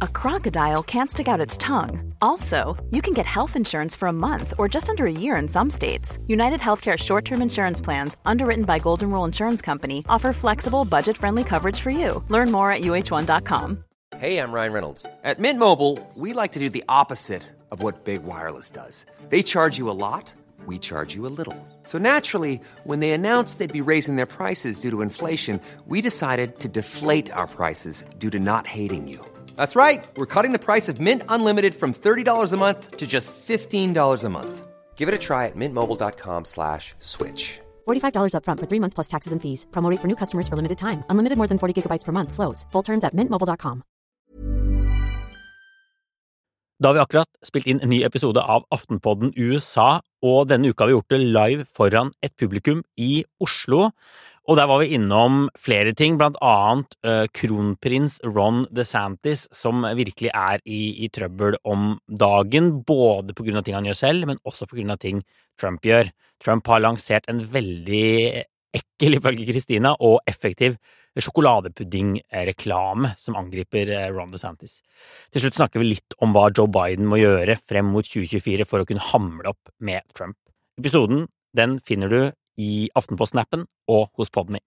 a crocodile can't stick out its tongue. Also, you can get health insurance for a month or just under a year in some states. United Healthcare short term insurance plans, underwritten by Golden Rule Insurance Company, offer flexible, budget friendly coverage for you. Learn more at uh1.com. Hey, I'm Ryan Reynolds. At Mint Mobile, we like to do the opposite of what Big Wireless does. They charge you a lot, we charge you a little. So naturally, when they announced they'd be raising their prices due to inflation, we decided to deflate our prices due to not hating you. That's right. We're cutting the price of Mint Unlimited from $30 a month to just $15 a month. Give it a try at mintmobile.com slash switch. $45 upfront for three months plus taxes and fees. Promo rate for new customers for limited time. Unlimited more than 40 gigabytes per month. Slows. Full terms at mintmobile.com. Da har vi akkurat spilt inn en ny episode av Aftenpodden USA, og denne uka har vi gjort det live foran et publikum i Oslo. Og der var vi innom flere ting, blant annet uh, kronprins Ron DeSantis, som virkelig er i, i, trøbbel om dagen, både på grunn av ting han gjør selv, men også på grunn av ting Trump gjør. Trump har lansert en veldig ekkel, ifølge Christina, og effektiv sjokoladepuddingreklame som angriper eh, Ron DeSantis. Til slutt snakker vi litt om hva Joe Biden må gjøre frem mot 2024 for å kunne hamle opp med Trump. Episoden den finner du i Aftenposten-appen og hos Podme.